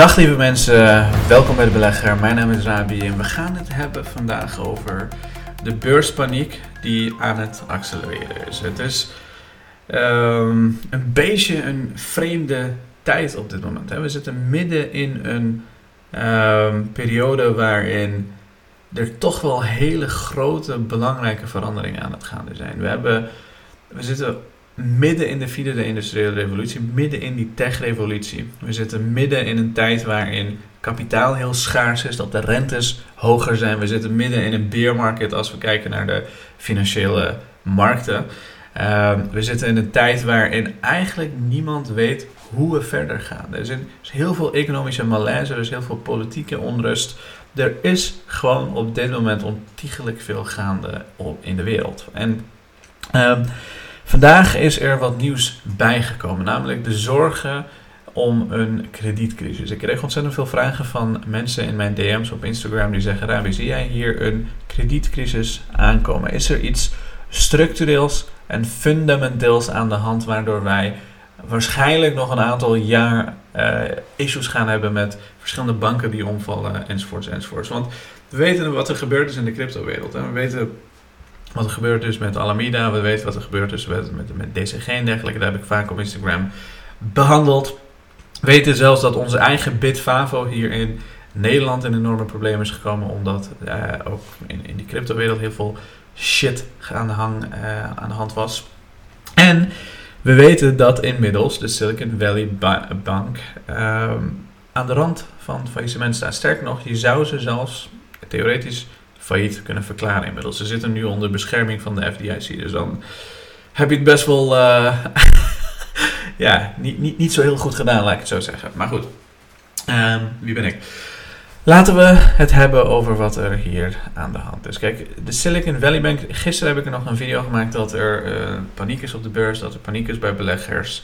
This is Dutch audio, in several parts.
Dag lieve mensen, welkom bij de belegger. Mijn naam is Rabi en we gaan het hebben vandaag over de beurspaniek die aan het accelereren is. Het is ehm, een beetje een vreemde tijd op dit moment. Hè. We zitten midden in een ehm, periode waarin er toch wel hele grote belangrijke veranderingen aan het gaan zijn. We, hebben, we zitten midden in de vierde industriële revolutie, midden in die tech-revolutie. We zitten midden in een tijd waarin kapitaal heel schaars is, dat de rentes hoger zijn. We zitten midden in een beermarket als we kijken naar de financiële markten. Ehm, we zitten in een tijd waarin eigenlijk niemand weet hoe we verder gaan. Er is, heel veel economische malaise, er is heel veel politieke onrust. Er is gewoon op dit moment ontiegelijk veel gaande op in de wereld. En ehm, Vandaag is er wat nieuws bijgekomen, namelijk de zorgen om een kredietcrisis. Ik kreeg ontzettend veel vragen van mensen in mijn DM's op Instagram die zeggen: Rabi, zie jij hier een kredietcrisis aankomen? Is er iets structureels en fundamenteels aan de hand waardoor wij waarschijnlijk nog een aantal jaar uh, issues gaan hebben met verschillende banken die omvallen enzovoorts enzovoorts? Want we weten wat er gebeurd is in de cryptowereld. We weten wat er gebeurt dus met Alameda. We weten wat er gebeurt dus met, met, met DCG en dergelijke. Daar heb ik vaak op Instagram behandeld. We weten zelfs dat onze eigen Bitfavo hier in Nederland in enorme problemen is gekomen. Omdat uh, ook in, in die cryptowereld heel veel shit aan de, hang, uh, aan de hand was. En we weten dat inmiddels de Silicon Valley Bank uh, aan de rand van faillissement staat. Sterker nog, je zou ze zelfs theoretisch failliet kunnen verklaren inmiddels. Ze zitten nu onder bescherming van de FDIC. Dus dan heb je het best wel uh, ja, niet, niet, niet zo heel goed gedaan, laat ik het zo zeggen. Maar goed, um, wie ben ik? Laten we het hebben over wat er hier aan de hand is. Kijk, de Silicon Valley Bank. Gisteren heb ik er nog een video gemaakt dat er uh, paniek is op de beurs, dat er paniek is bij beleggers.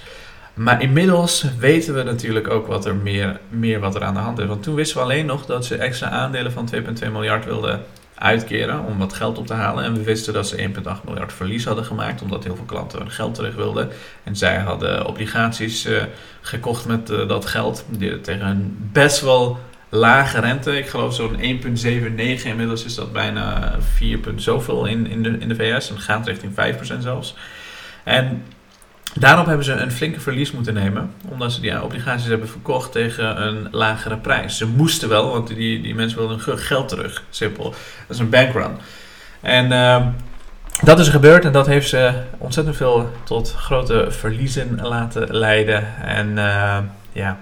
Maar inmiddels weten we natuurlijk ook wat er meer, meer wat er aan de hand is. Want toen wisten we alleen nog dat ze extra aandelen van 2,2 miljard wilden uitkeren om wat geld op te halen. En we wisten dat ze 1,8 miljard verlies hadden gemaakt, omdat heel veel klanten hun geld terug wilden. En zij hadden obligaties uh, gekocht met uh, dat geld die, tegen een best wel lage rente. Ik geloof zo'n 1,79. Inmiddels is dat bijna 4, zoveel in, in, de, in de VS. En gaat richting 5% zelfs. En Daarop hebben ze een flinke verlies moeten nemen, omdat ze die obligaties hebben verkocht tegen een lagere prijs. Ze moesten wel, want die, die mensen wilden hun geld terug. Simpel. Dat is een bankrun. En uh, dat is gebeurd en dat heeft ze ontzettend veel tot grote verliezen laten leiden. En uh, ja,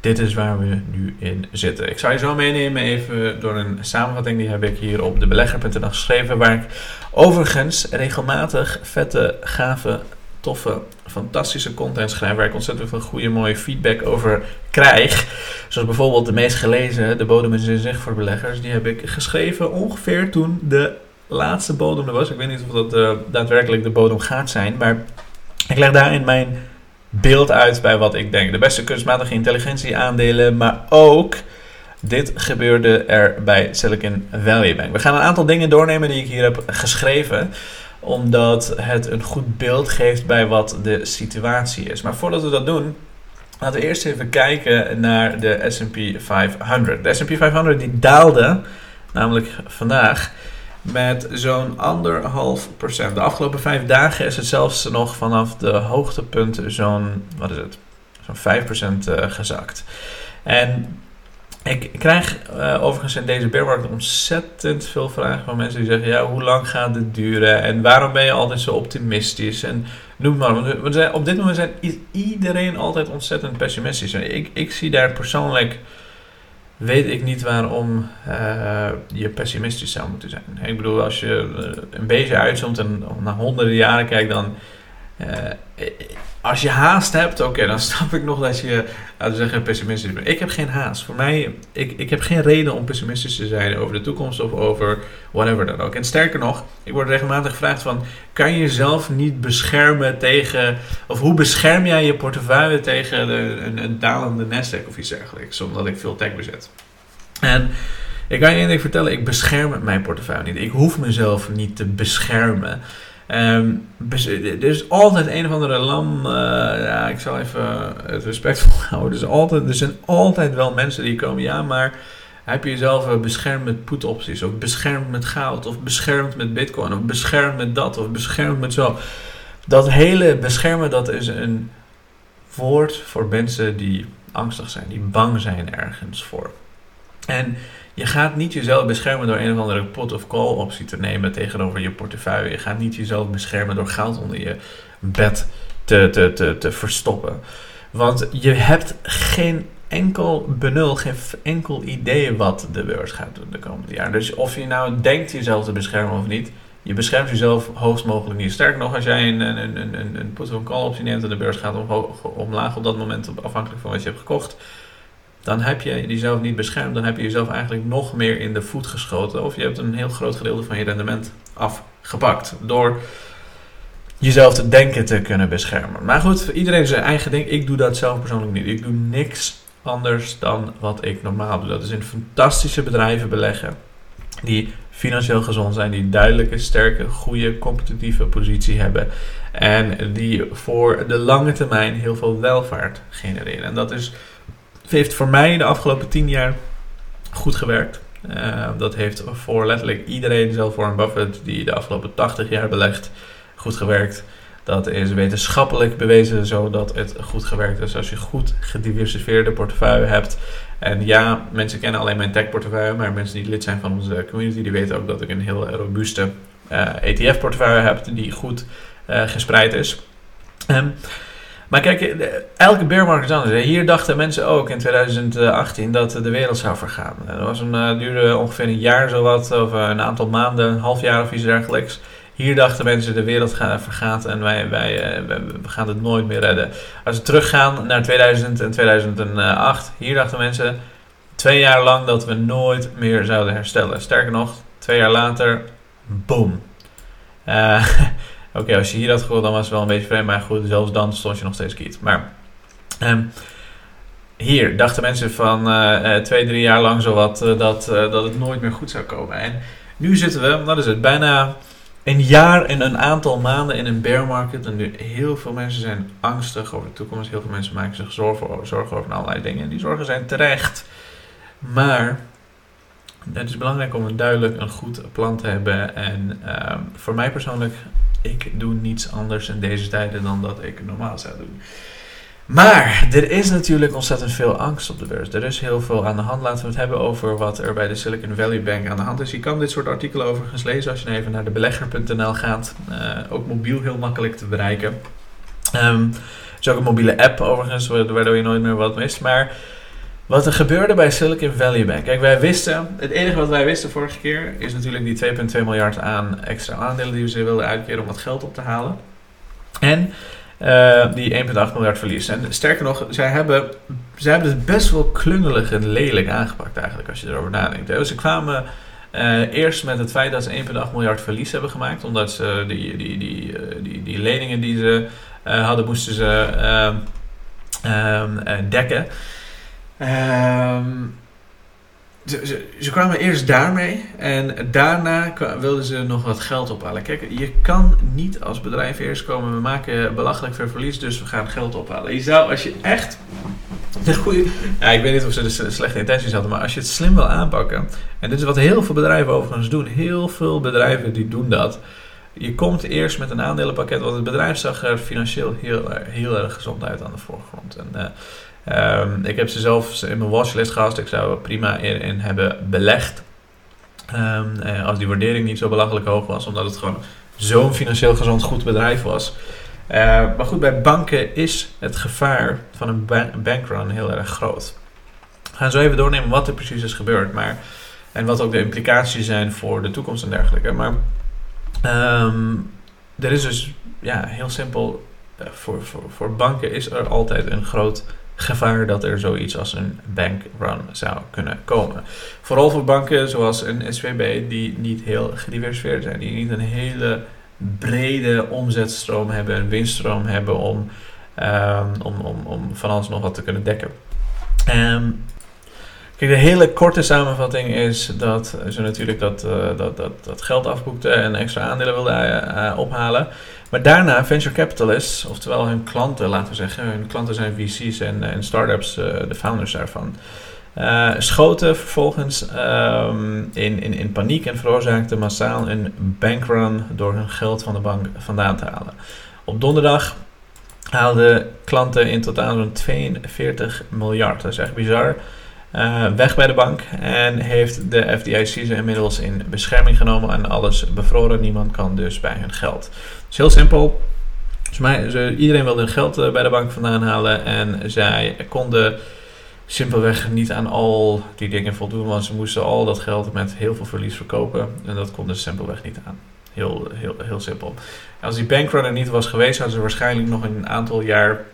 dit is waar we nu in zitten. Ik zou je zo meenemen even door een samenvatting. Die heb ik hier op de belegger.nl geschreven. Waar ik overigens regelmatig vette, gave toffe, fantastische content schrijven waar ik ontzettend veel goede, mooie feedback over krijg. Zoals bijvoorbeeld de meest gelezen, De bodem is in zicht voor beleggers. Die heb ik geschreven ongeveer toen de laatste bodem er was. Ik weet niet of dat uh, daadwerkelijk de bodem gaat zijn, maar ik leg daarin mijn beeld uit bij wat ik denk. De beste kunstmatige intelligentie aandelen, maar ook... Dit gebeurde er bij Silicon Valley Bank. We gaan een aantal dingen doornemen die ik hier heb geschreven omdat het een goed beeld geeft bij wat de situatie is. Maar voordat we dat doen, laten we eerst even kijken naar de SP 500. De SP 500 die daalde, namelijk vandaag, met zo'n anderhalf procent. De afgelopen vijf dagen is het zelfs nog vanaf de hoogtepunten zo'n, wat is het, zo'n 5% uh, gezakt. En ik krijg uh, overigens in deze bearmarkt ontzettend veel vragen van mensen die zeggen: ja, hoe lang gaat het duren en waarom ben je altijd zo optimistisch? En noem maar. Want op dit moment zijn iedereen altijd ontzettend pessimistisch. En ik, ik zie daar persoonlijk, weet ik niet waarom uh, je pessimistisch zou moeten zijn. Ik bedoel, als je eh, een beetje uitzoomt en naar honderden jaren kijkt, dan uh, als je haast hebt, oké, dan snap ik nog dat je, laten we zeggen, pessimistisch bent. Ik heb geen haast. Voor mij, ik, ik heb geen reden om pessimistisch te zijn over de toekomst of over whatever dan ook. En sterker nog, ik word regelmatig gevraagd van, kan je jezelf niet beschermen tegen, of hoe bescherm jij je portefeuille tegen de, een, een dalende Nasdaq of iets dergelijks, omdat ik veel tech bezet. En ik kan je één ding vertellen, ik bescherm mijn portefeuille niet. Ik hoef mezelf niet te beschermen. Um, er is altijd een of andere lam. Uh, ja, ik zal even het respectvol houden. Is altijd, er zijn altijd wel mensen die komen. Ja, maar heb je jezelf beschermd met put-opties? Of beschermd met goud? Of beschermd met bitcoin? Of beschermd met dat? Of beschermd met zo? Dat hele beschermen, dat is een woord voor mensen die angstig zijn, die bang zijn ergens voor. En je gaat niet jezelf beschermen door een of andere pot of call optie te nemen tegenover je portefeuille. Je gaat niet jezelf beschermen door geld onder je bed te, te, te, te verstoppen. Want je hebt geen enkel benul, geen enkel idee wat de beurs gaat doen de komende jaren. Dus of je nou denkt jezelf te beschermen of niet, je beschermt jezelf hoogst mogelijk niet. Sterker nog, als jij een, een, een, een, een put of call optie neemt en de beurs gaat omhoog, omlaag op dat moment, afhankelijk van wat je hebt gekocht, dan heb je jezelf niet beschermd. Dan heb je jezelf eigenlijk nog meer in de voet geschoten. Of je hebt een heel groot gedeelte van je rendement afgepakt. Door jezelf te denken te kunnen beschermen. Maar goed, iedereen zijn eigen ding. Ik doe dat zelf persoonlijk niet. Ik doe niks anders dan wat ik normaal doe. Dat is in fantastische bedrijven beleggen. Die financieel gezond zijn, die duidelijke, sterke, goede, competitieve positie hebben. En die voor de lange termijn heel veel welvaart genereren. En dat is heeft voor mij de afgelopen tien jaar goed gewerkt. Uh, dat heeft voor letterlijk iedereen, zelfs Warren Buffett, die de afgelopen 80 jaar belegt, goed gewerkt. Dat is wetenschappelijk bewezen zodat het goed gewerkt is als je goed gediversifieerde portefeuille hebt. En ja, mensen kennen alleen mijn tech portefeuille, maar mensen die lid zijn van onze community, die weten ook dat ik een heel robuuste uh, eh, portefeuille heb die goed uh, gespreid is. Um, maar kijk, elke bearmarkt is anders. Hier dachten mensen ook in 2018 dat de wereld zou vergaan. Dat was een, uh, duurde ongeveer een jaar zowat, of een aantal maanden, een half jaar of iets dergelijks. Hier dachten mensen de wereld gaat, vergaat en wij, wij, we gaan het nooit meer redden. Als we teruggaan naar 2000 en 2008, hier dachten mensen twee jaar lang dat we nooit meer zouden herstellen. Sterker nog, twee jaar later, boom. Uh, Oké, als je hier had gehoord, dan was het wel een beetje vreemd. Maar goed, zelfs dan stond je nog steeds kiet. Maar um, hier dachten mensen van uh, twee, drie jaar lang zowat uh, dat, dat het nooit meer goed zou komen. En nu zitten we, wat is het, bijna een jaar en een aantal maanden in een bear market. En nu heel veel mensen zijn angstig over de toekomst. Heel veel mensen maken zich zorgen, over allerlei dingen. En die zorgen zijn terecht. Maar het is belangrijk om een duidelijk een goed plan te hebben. En uh, voor mij persoonlijk ik doe niets anders in deze tijden dan dat ik normaal zou doen. Maar er is natuurlijk ontzettend veel angst op de beurs. Er is heel veel aan de hand. Laten we het hebben over wat er bij de Silicon Valley Bank aan de hand is. Je kan dit soort artikelen overigens lezen als je even naar de belegger.nl gaat. Uh, ook mobiel heel makkelijk te bereiken. Um, er is ook een mobiele app overigens, waardoor je nooit meer wat mist. Maar wat er gebeurde bij Silicon Valley Bank. Kijk, wij wisten, het enige wat wij wisten vorige keer is natuurlijk die 2,2 miljard aan extra aandelen die ze wilden uitkeren om wat geld op te halen. En uh, die 1,8 miljard verlies. En sterker nog, zij hebben, zij hebben het best wel klungelig en lelijk aangepakt eigenlijk als je erover nadenkt. Ze kwamen uh, eerst met het feit dat ze 1,8 miljard verlies hebben gemaakt. Omdat ze die, die, die, uh, die, die leningen die ze hadden, moesten ze ehm, dekken. Um, ze, kwamen eerst daarmee en daarna wilden ze nog wat geld ophalen. Kijk, je kan niet als bedrijf eerst komen, we maken belachelijk veel verlies, dus we gaan geld ophalen. Je zou, als je echt de goede. Ja, ik weet niet of ze de slechte intenties hadden, maar als je het slim wil aanpakken. En dit is wat heel veel bedrijven overigens doen. Heel veel bedrijven die doen dat. Je komt eerst met een aandelenpakket, want het bedrijf zag er financieel heel, heel erg gezond uit aan de voorgrond. En, uh, Um, ik heb ze zelf in mijn watchlist gehad. Ik zou er prima in, hebben belegd. Um, als die waardering niet zo belachelijk hoog was, omdat het gewoon zo'n financieel gezond goed bedrijf was. Uh, maar goed, bij banken is het gevaar van een bankrun heel erg groot. We gaan zo even doornemen wat er precies is gebeurd. Maar, en wat ook de implicaties zijn voor de toekomst en dergelijke. Maar er is dus ja, heel simpel. Uh, voor, voor, voor banken is er altijd een groot gevaar dat er zoiets als een bankrun zou kunnen komen. Vooral voor banken zoals een SVB die niet heel gediversifieerd zijn, die niet een hele brede omzetstroom hebben, een winststroom hebben om, um, om, om, om van alles nog wat te kunnen dekken. Um, De hele korte samenvatting is dat ze natuurlijk dat, uh, dat, dat, dat geld afboekten en extra aandelen wilden uh, ophalen. Maar daarna venture capitalists, oftewel hun klanten, laten we zeggen, hun klanten zijn VC's en, en startups, de founders daarvan, schoten vervolgens um, in, in, in paniek en veroorzaakten massaal een bankrun door hun geld van de bank vandaan te halen. Op donderdag haalden klanten in totaal zo'n 42 miljard. Dat is echt bizar. Uh, weg bij de bank en heeft de FDIC ze inmiddels in bescherming genomen en alles bevroren. Niemand kan dus bij hun geld. Het is heel simpel. Volgens mij, iedereen wilde hun geld uh, bij de bank vandaan halen en zij konden simpelweg niet aan al die dingen voldoen, want ze moesten al dat geld met heel veel verlies verkopen en dat konden ze simpelweg niet aan. Heel, heel, heel simpel. Als die bankrun er niet was geweest, hadden ze waarschijnlijk nog een aantal jaar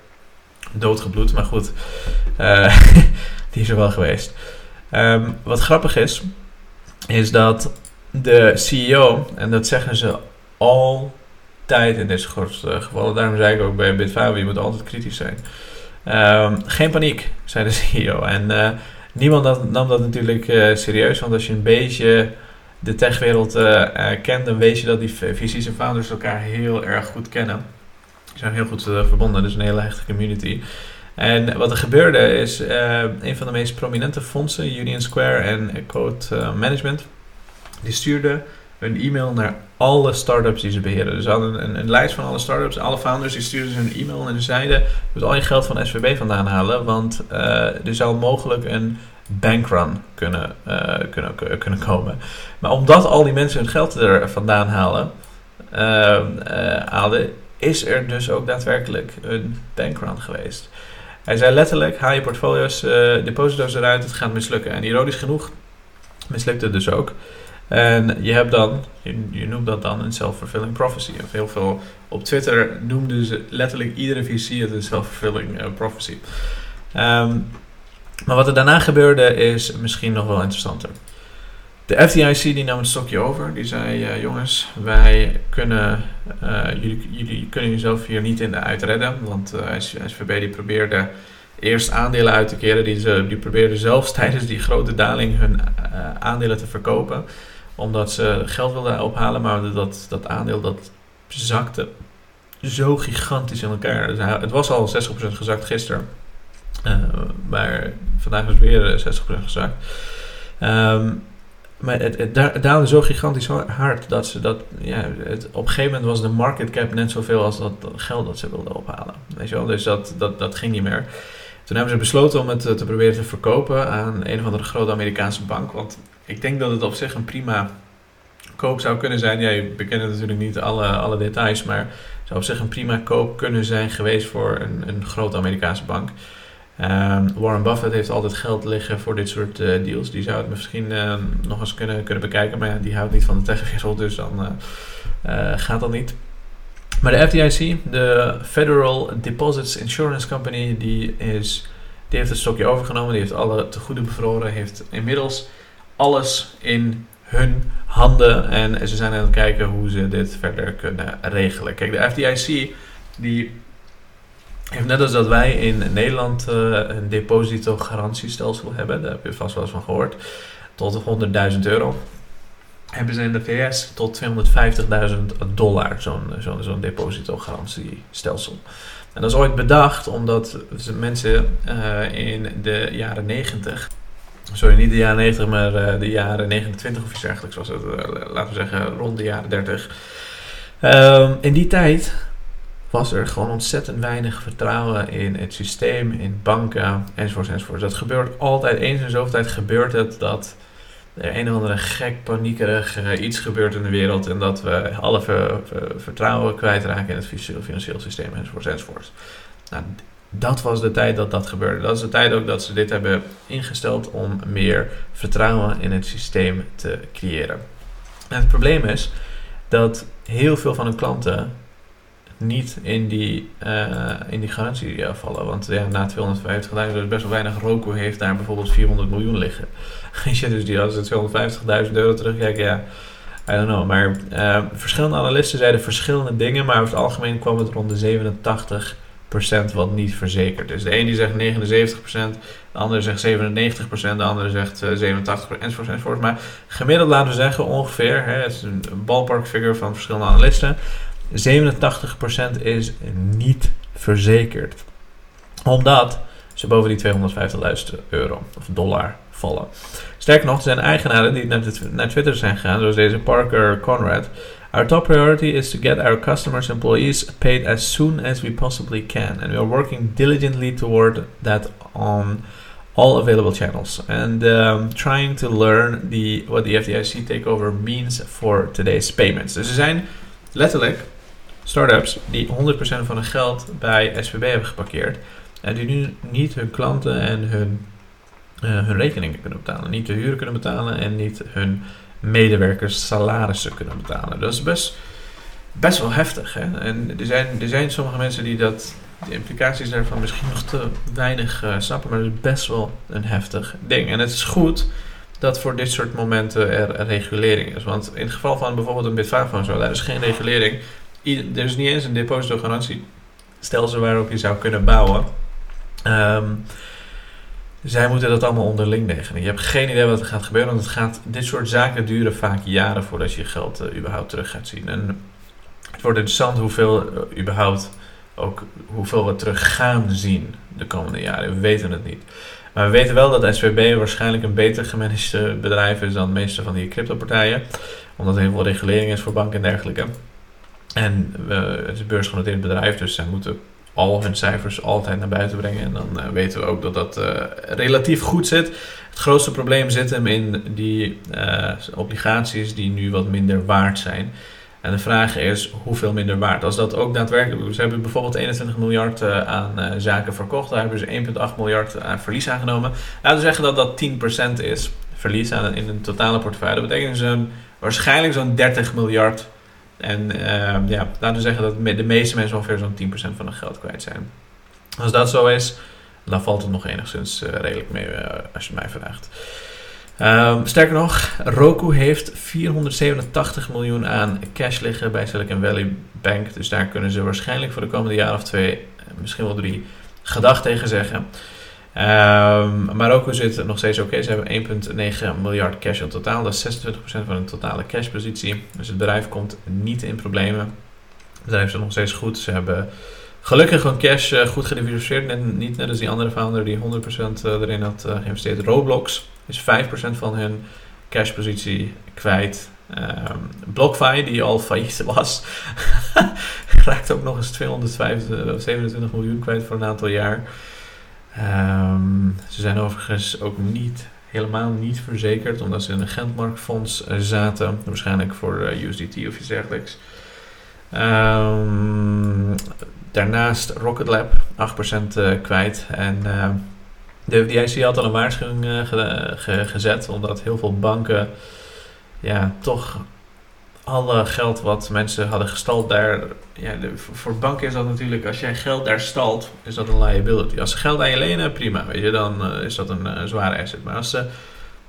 doodgebloed. Maar goed, uh, die is er wel geweest. Um, wat grappig is, is dat de CEO, en dat zeggen ze altijd in dit soort uh, gevallen, daarom zei ik ook bij Bitfavo, je moet altijd kritisch zijn. Um, geen paniek, zei de CEO. En uh, niemand nam dat natuurlijk serieus, want als je een beetje de techwereld kent, dan weet je dat die visies en founders elkaar heel erg goed kennen. Die zijn heel goed verbonden, dus een hele hechte community. En wat er gebeurde is, uh, een van de meest prominente fondsen, Union Square en Code uh, Management, die stuurde een e-mail naar alle startups die ze beheren. Dus ze hadden een, een, lijst van alle startups, alle founders, die stuurden ze een e-mail en ze zeiden, moet al je geld van SVB vandaan halen, want uh, er zou mogelijk een bankrun kunnen, kunnen, kunnen komen. Maar omdat al die mensen hun geld er vandaan halen, haalden, is er dus ook daadwerkelijk een bankrun geweest. Hij zei letterlijk, haal je portfolio's, uh, deposito's eruit, het gaat mislukken. En ironisch genoeg mislukte het dus ook. En je hebt dan, je, noemt dat dan een self-fulfilling prophecy. Of heel veel op Twitter noemden ze letterlijk iedere VC het een self-fulfilling uh, prophecy. Um, maar wat er daarna gebeurde is misschien nog wel interessanter. De FDIC die nam het stokje over. Die zei: Jongens, wij kunnen, uh, jullie, jullie, kunnen jezelf hier niet in de uitredden. Want uh, SVB die probeerde eerst aandelen uit te keren. Die, ze, die probeerde zelfs tijdens die grote daling hun aandelen te verkopen. Omdat ze geld wilden ophalen. Maar dat, dat aandeel dat zakte zo gigantisch in elkaar. Dus het was al 60% gezakt gisteren. maar vandaag is het weer 60% gezakt. Um, maar het, het daalde zo gigantisch hard dat ze dat. Ja, het, op een gegeven moment was de market cap net zoveel als dat, geld dat ze wilden ophalen. Weet je wel? Dus dat, dat, dat ging niet meer. Toen hebben ze besloten om het eh, te proberen te verkopen aan een of andere grote Amerikaanse bank. Want ik denk dat het op zich een prima koop zou kunnen zijn. Ja, je bekent natuurlijk niet alle, alle details, maar het zou op zich een prima koop kunnen zijn geweest voor een, een grote Amerikaanse bank. Um, Warren Buffett heeft altijd geld liggen voor dit soort uh, deals. Die zou het misschien uh, nog eens kunnen, kunnen bekijken. Maar die houdt niet van de techwereld, dus dan uh, gaat dat niet. Maar de FDIC, de Federal Deposits Insurance Company, die, is, die heeft het stokje overgenomen. Die heeft alle tegoeden bevroren. Heeft inmiddels alles in hun handen. En ze zijn aan het kijken hoe ze dit verder kunnen regelen. Kijk, de FDIC die net als dat wij in Nederland uh, een depositogarantiestelsel hebben, daar heb je vast wel eens van gehoord, tot 100.000 euro. Hebben ze in de VS tot 250.000 dollar zo'n zo'n zo'n depositogarantiestelsel. En dat is ooit bedacht omdat mensen uh, in de jaren 90, sorry niet de jaren 90, maar uh, de jaren 29 of iets dergelijks was het, laten we zeggen rond de jaren 30. Ehm, in die tijd was er gewoon ontzettend weinig vertrouwen in het systeem, in banken enzovoort enzovoort. Dat gebeurt altijd, eens in zoveel tijd gebeurt het dat er een of andere gek, paniekerig uh, iets gebeurt in de wereld en dat we alle vertrouwen kwijtraken in het financieel systeem enzovoort enzovoort. Nou, dat was de tijd dat dat gebeurde. Dat is de tijd ook dat ze dit hebben ingesteld om meer vertrouwen in het systeem te creëren. En het probleem is dat heel veel van hun klanten niet in die, uh, in die garantie vallen. Want ja, na 250.000 is best wel weinig. Roku heeft daar bijvoorbeeld 400 miljoen liggen. dus die als ze 250.000 euro terugkijken, ja, I don't know. Maar uh, verschillende analisten zeiden verschillende dingen, maar over het algemeen kwam het rond de 87% wat niet verzekerd is. De een die zegt 79%, de andere zegt 97%, de andere zegt 87% enzovoort, enzovoort. Maar gemiddeld laten we zeggen ongeveer, hè, het is een ballpark figure van verschillende analisten, 87% is niet verzekerd. Omdat ze boven die 250.000 euro of dollar vallen. Sterker nog, zijn eigenaren die naar, Twitter zijn gegaan, zoals deze Parker Conrad. Our top priority is to get our customers' employees paid as soon as we possibly can, and we are working diligently toward that on all available channels and um, trying to learn the, what the FDIC takeover means for today's payments. Dus er zijn letterlijk startups die 100% van hun geld bij SVB hebben geparkeerd en die nu niet hun klanten en hun, uh, hun rekeningen kunnen betalen, niet de huur kunnen betalen en niet hun medewerkers salarissen kunnen betalen. Dat is best, best wel heftig. Hè? En er zijn, er zijn sommige mensen die dat, de implicaties daarvan misschien nog te weinig uh, snappen, maar het is best wel een heftig ding. En het is goed dat voor dit soort momenten er regulering is. Want in het geval van bijvoorbeeld een Bitfavo zo, daar is geen regulering. Er is niet eens een depositogarantiestelsel waarop je zou kunnen bouwen. Um, zij moeten dat allemaal onderling regelen. Je hebt geen idee wat er gaat gebeuren, want het gaat, dit soort zaken duren vaak jaren voordat je geld uh, überhaupt terug gaat zien. En het wordt interessant hoeveel uh, überhaupt ook hoeveel we terug gaan zien de komende jaren. We weten het niet. Maar we weten wel dat SVB waarschijnlijk een beter gemanaged bedrijf is dan de meeste van die cryptopartijen. Omdat er heel veel regulering is voor banken en dergelijke. En uh, het is een beursgenoteerd bedrijf, dus zij moeten al hun cijfers altijd naar buiten brengen. En dan uh, weten we ook dat dat uh, relatief goed zit. Het grootste probleem zit hem in die obligaties die nu wat minder waard zijn. En de vraag is hoeveel minder waard. Als dat ook daadwerkelijk. Ze hebben bijvoorbeeld 21 miljard aan zaken verkocht. Daar hebben ze 1,8 miljard aan verlies aangenomen. Laten we zeggen dat dat 10% is. Verlies aan, in een totale portefeuille. Dat betekent zo'n, waarschijnlijk zo'n 30 miljard en uh, ja, laten we zeggen dat de meeste mensen ongeveer zo'n 10% van hun geld kwijt zijn. Als dat zo is, dan valt het nog enigszins uh, redelijk mee uh, als je mij vraagt. Um, sterker nog, Roku heeft 487 miljoen aan cash liggen bij Silicon Valley Bank. Dus daar kunnen ze waarschijnlijk voor de komende jaar of twee, eh, misschien wel drie, gedag tegen zeggen. Um, Marokko zit nog steeds oké. Ze hebben 1,9 miljard cash in totaal. Dat is 26% van hun totale cashpositie. Dus het bedrijf komt niet in problemen. Het bedrijf zit nog steeds goed. Ze hebben gelukkig hun cash uh, goed gediversifieerd. En niet net als die andere founder die 100% uh, erin had uh, geïnvesteerd. Roblox is 5% van hun cashpositie kwijt. Um, BlockFi, die al failliet was, raakt ook nog eens 227 miljoen kwijt voor een aantal jaar. Um, ze zijn overigens ook niet, helemaal niet verzekerd, omdat ze in een Gentmarkfonds uh, zaten. Waarschijnlijk voor uh, USDT of iets dergelijks. Um, daarnaast Rocket Lab, 8% uh, eh, kwijt. En de FDIC had al een waarschuwing ge gezet, omdat heel veel banken ja, toch alle geld wat mensen hadden gestald daar. Ja, voor banken is dat natuurlijk, als jij geld daar stalt, is dat een liability. Als ze geld aan je lenen, prima, weet je, dan uh, is dat een uh, zware asset. Maar als, ze,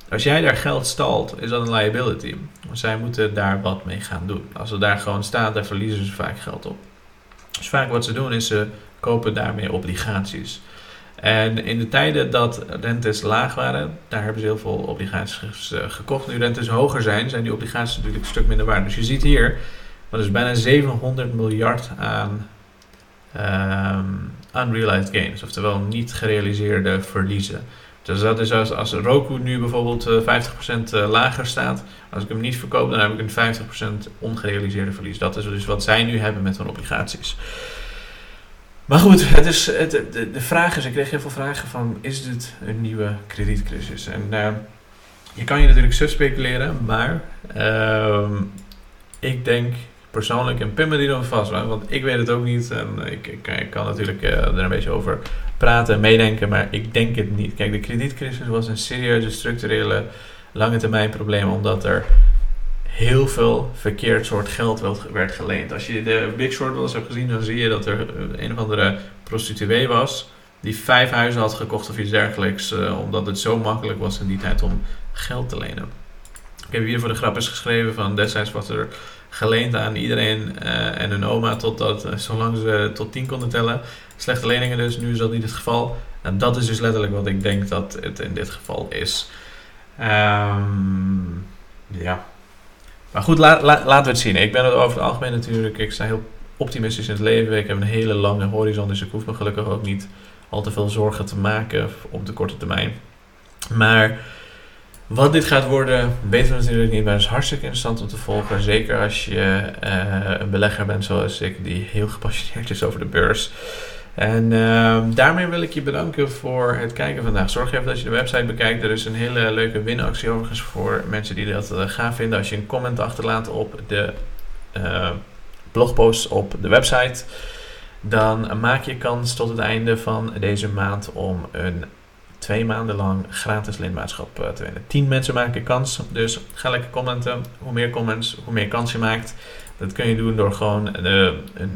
als jij daar geld stalt, is dat een liability. Zij moeten daar wat mee gaan doen. Als ze daar gewoon staan, dan verliezen ze vaak geld op. Dus vaak wat ze doen is ze kopen daarmee obligaties. En in de tijden dat rentes laag waren, daar hebben ze heel veel obligaties eh, gekocht. Nu rentes hoger zijn, zijn die obligaties natuurlijk een stuk minder waard. Dus je ziet hier, dat is bijna 700 miljard aan um, unrealized gains, oftewel niet gerealiseerde verliezen. Dus dat is als, als Roku nu bijvoorbeeld 50% eh, eh, lager staat, als ik hem niet verkoop, dan heb ik een 50% ongerealiseerde verlies. Dat is dus wat zij nu hebben met hun obligaties. Maar goed, het is, het, de, de vraag is, ik kreeg heel veel vragen van, is dit een nieuwe kredietcrisis? En uh, je kan je natuurlijk zo speculeren, maar uh, ik denk persoonlijk, en pin die dan vast, want ik weet het ook niet. En ik, ik, kan natuurlijk uh, er een beetje over praten en meedenken, maar ik denk het niet. Kijk, de kredietcrisis was een serieuze structurele lange termijn probleem, omdat er heel veel verkeerd soort geld werd geleend. Als je de Big Short wel eens hebt gezien, dan zie je dat er een of andere prostituee was die vijf huizen had gekocht of iets dergelijks, uh, omdat het zo makkelijk was in die tijd om geld te lenen. Ik heb hier voor de grap eens geschreven van destijds was er geleend aan iedereen en hun oma, totdat, zolang ze tot 10 konden tellen. Slechte leningen dus, nu is dat niet het geval. En dat is dus letterlijk wat ik denk dat het in dit geval is. Um, ja. Maar goed, la, laten we het zien. Ik ben het over het algemeen natuurlijk, ik sta heel optimistisch in het leven. Ik heb een hele lange horizon, dus ik hoef me gelukkig ook niet al te veel zorgen te maken op de korte termijn. Maar wat dit gaat worden, weten we natuurlijk niet, maar het is hartstikke interessant om te volgen. Zeker als je uh, een belegger bent zoals ik, die heel gepassioneerd is over de beurs. En uh, daarmee wil ik je bedanken voor het kijken vandaag. Zorg even dat je de website bekijkt. Er is een hele leuke winactie overigens voor mensen die dat uh, gaaf vinden. Als je een comment achterlaat op de uh, blogpost op de website, dan maak je kans tot het einde van deze maand om een twee maanden lang gratis lidmaatschap eh, te winnen. 10 mensen maken kans, dus ga lekker commenten. Hoe meer comments, hoe meer kans je maakt. Dat kun je doen door gewoon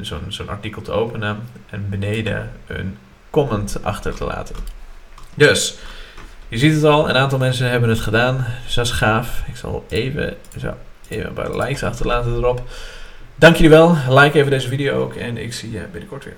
zo'n zo'n artikel te openen en beneden een comment achter te laten. Dus, je ziet het al, een aantal mensen hebben het gedaan. Dus dat is gaaf. Ik zal even, zo, even een paar likes achterlaten erop. Dank jullie wel. Like even deze video ook en ik zie je binnenkort weer.